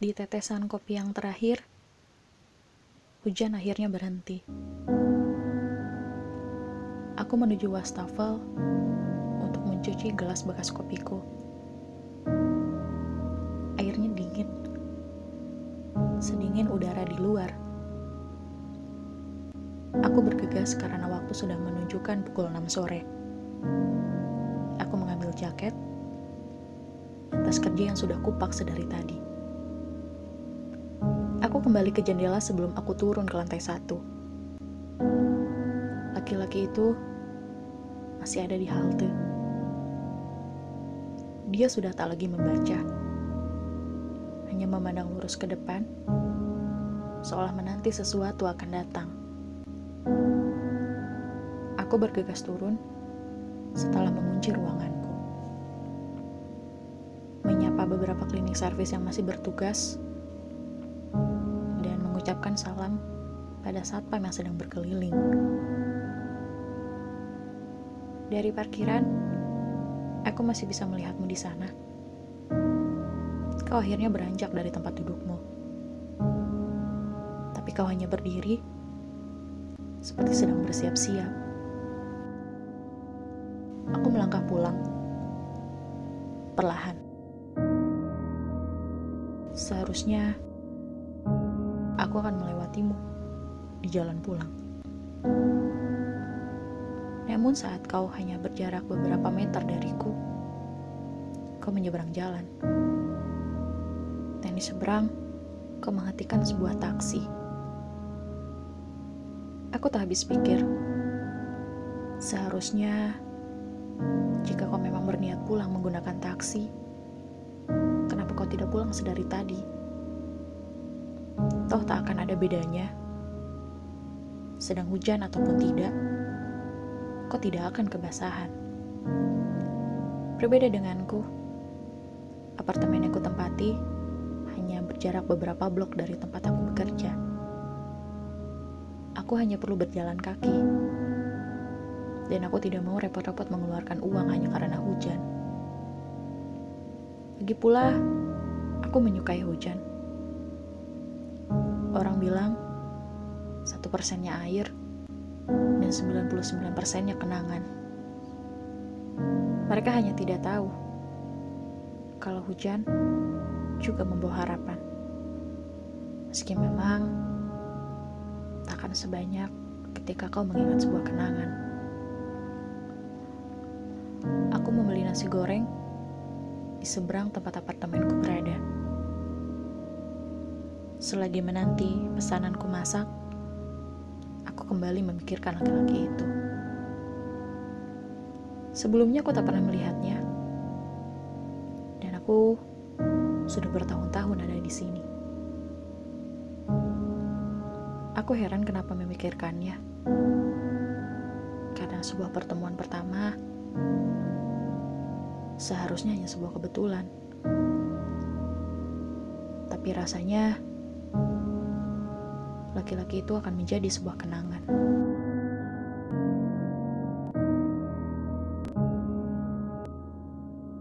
Di tetesan kopi yang terakhir, hujan akhirnya berhenti. Aku menuju wastafel untuk mencuci gelas bekas kopiku. Airnya dingin, sedingin udara di luar. Aku bergegas karena waktu sudah menunjukkan pukul 6 sore. Aku mengambil jaket, tas kerja yang sudah kupak sedari tadi. Aku kembali ke jendela sebelum aku turun ke lantai satu. Laki-laki itu masih ada di halte. Dia sudah tak lagi membaca. Hanya memandang lurus ke depan, seolah menanti sesuatu akan datang. Aku bergegas turun setelah mengunci ruanganku. Menyapa beberapa klinik servis yang masih bertugas, mengucapkan salam pada satpam yang sedang berkeliling. Dari parkiran, aku masih bisa melihatmu di sana. Kau akhirnya beranjak dari tempat dudukmu. Tapi kau hanya berdiri, seperti sedang bersiap-siap. Aku melangkah pulang, perlahan. Seharusnya aku akan melewatimu di jalan pulang. Namun saat kau hanya berjarak beberapa meter dariku, kau menyeberang jalan. Dan di seberang, kau menghentikan sebuah taksi. Aku tak habis pikir. Seharusnya, jika kau memang berniat pulang menggunakan taksi, kenapa kau tidak pulang sedari tadi? Toh tak akan ada bedanya. Sedang hujan ataupun tidak, kau tidak akan kebasahan. Berbeda denganku, apartemen yang kutempati hanya berjarak beberapa blok dari tempat aku bekerja. Aku hanya perlu berjalan kaki, dan aku tidak mau repot-repot mengeluarkan uang hanya karena hujan. Lagi pula, aku menyukai hujan. Orang bilang satu persennya air dan 99 persennya kenangan. Mereka hanya tidak tahu kalau hujan juga membawa harapan. Meski memang takkan sebanyak ketika kau mengingat sebuah kenangan. Aku membeli nasi goreng di seberang tempat apartemenku berada. Selagi menanti pesananku masak, aku kembali memikirkan laki-laki itu. Sebelumnya aku tak pernah melihatnya, dan aku sudah bertahun-tahun ada di sini. Aku heran kenapa memikirkannya, karena sebuah pertemuan pertama seharusnya hanya sebuah kebetulan, tapi rasanya laki-laki itu akan menjadi sebuah kenangan.